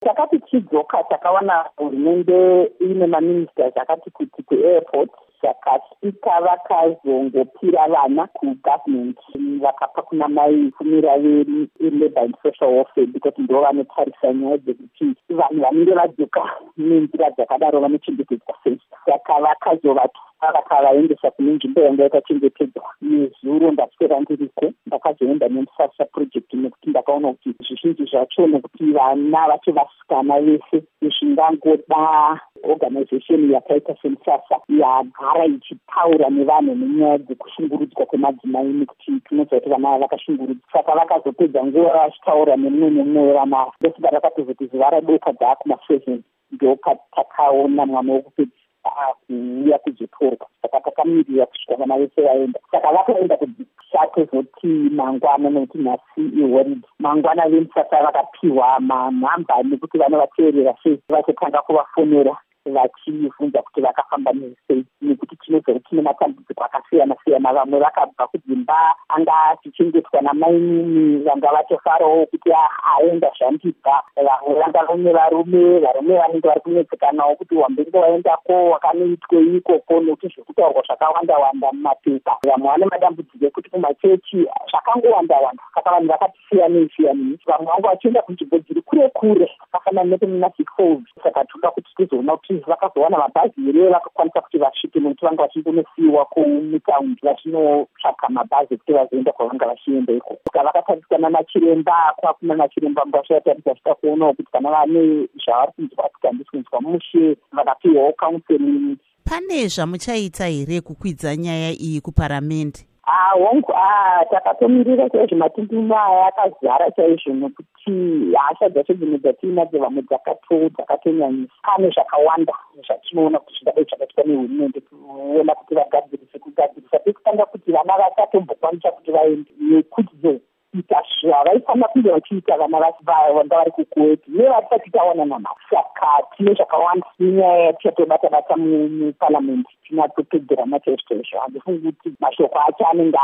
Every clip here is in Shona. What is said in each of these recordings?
takati tidzoka takawana hurumende ine maministers akati kuti kuairport saka spika vakazongopira vana kugovernment. Vakapa kuna mai kumira velabour and social warfare because ndo vanotarisa nyaya dzekuti vanhu vanenge vadzoka nenzira dzakadaro vanochengetedzwa sei saka vakazovatu vakavaendesa kune nzvimbo yanga yakachengetedzwa nezuro ndaswera ndiriko ndakazoenda nemusasa project nekuti ndakaona kuti zvizhinji zvacho nekuti vana vacho vasikana vese zvingangoda organization yakaita semusasa yagara ichitaura nevanhu nenyaya dzekushungurudzwa kwemadzimai nekuti tinoziva kuti vana vakashungurudzwa saka vakazopedza nguva vachitaura nemumwe nemumwe wevana. Ndokuda rakatozoti zuva radoka dzaakumaseven ndokatakaona mwana wokupedza kuuya kuzotorwa. Saka takamirira kusvika vana vese vaenda. Saka vakaenda kuchatozoti mangwana nekuti nhasi ihoride. Mangwana vemusasa vakapiwa manhamba nekuti vanovateerera sei? Vachotanga kuvafonera vachibvunza kuti vakafamba nesei nekuti tinoziva kuti tine matambudziko akasiyana siyana vamwe vakabva kudzimba anga achichengetwa namainini vanga vatofarawo kuti aenda zvandibva. Vamwe vanga vane varume varume vanenge vari kunetsekanawo kuti wambenge waendako wakanoitwei ikoko nokuti zvekutaurwa zvakawanda wanda mumapepa. Vamwe vane madambudziko ekuti kumachechi zvakangowanda wanda. Saka vanhu vakati siyanei siyanei vamwe vangu vachienda kunzvimbo dziri kure kure vakafanana nekunematic falls. Saka toda kuti tizoona kuti vakazowana mabhazi here vakakwanisa kuti vasvike nokuti vanga vachindonosiyiwa kumutaundi vachinotsvaka mabhazi ekuti vazoenda kwavanga vachienda iko saka vakatarisana nachiremba kwakuna nachiremba ngavashatarisa chita kuonawo kuti kana vane zvavari kunzwa kuti handisi kunzwa mushe vakapiwawo counseling pane zvamuchaita here kukwidza nyaya iyi kuparamende hongu takatomirira chaizvo matunduno aya akazara chaizvo nekuti hasha dzacho dzimwe dzatiinadzo vamwe dzakatonyanyisa. Pane zvakawanda zvatinoona kuti zvingadai zvakaitwa nehurumende kuona kuti vagadzirise kugadzirisa pekutanga kuti vana vasatombokwanisa kuti vaende. Nekuti kuita zvavaifanira kunge vachiita vana vanga vari kukuweti nevatisati tawana namari saka tine zvakawanda inyaya yatichatobata bata muparamende tinatopedzera nachaizvo chaizvo handifungi kuti mashoko acho anenge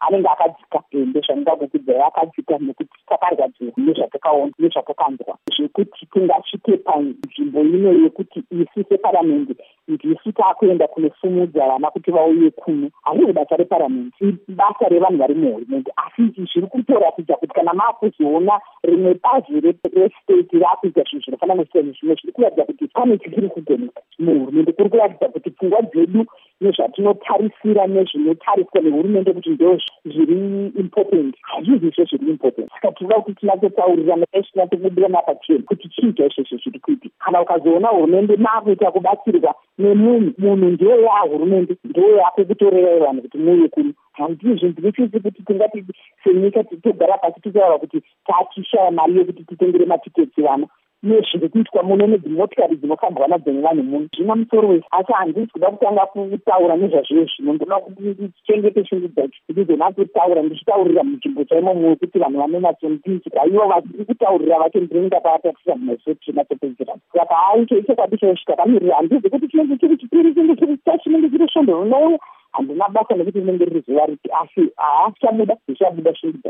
anenge akadzika ende zvandingakukudzai akadzika nekuti takarwadziwa nezvatakaona nezvatakanzwa zvekuti tingasvike panzvimbo ino yekuti isu separamende ndisu taakuenda kunosumudza vana kuti vauye kuno. Handii basa reparamende ibasa revanhu vari muhurumende asi zviri kutoratidza kuti kana maakuzoona rimwe bazi restate raakuita zvinhu zvinofanana siyani zvimwe zviri kuratidza kuti pane chichiri kugoneka muhurumende. Kuri kuratidza kuti pfungwa dzedu nezvatinotarisira nezvinotariswa nehurumende kuti ndo zviri important. Hazvizvi izvo zviri important. Saka tinoda kuti tinatotaurira netinatobudira napachena kuti chii chaizvozvo zviri kuitika. Kana ukazoona hurumende maakuita kubatsirwa nemunhu munhu ndiyo yahurumende ndiyo yakukutorerai vanhu kuti muuye kuno handizvo ndinochisi kuti tingati senyika togara pasi tichaura kuti tachishaya mari yekuti titengere matiketi vana nezviri kuitwa muno nedzimotikari dzinofambwa nadzo nevanhu muno. Zvina musoro wese. Asi handisi kuda kutanga kutaura nezvazviyo zvino. Ndoda kuti ndichengete shungu dzacho. Ndizona kutaura ndichitaurira munzvimbo chaimomo wekuti vanhu vanonyatsondinzwa ivo vasiri kutaurira vacho ndinenge ndakavatatisa mumazoti natopedzera saka aicho ichokwadi chaizvo takamirira handizi kuti chinenge chiri chipiri chinenge chiri chinenge chiri svondo rinouya handina basa nekuti rinenge riri zuva riti. Asi haa chichabuda zvichabuda shungu dzacho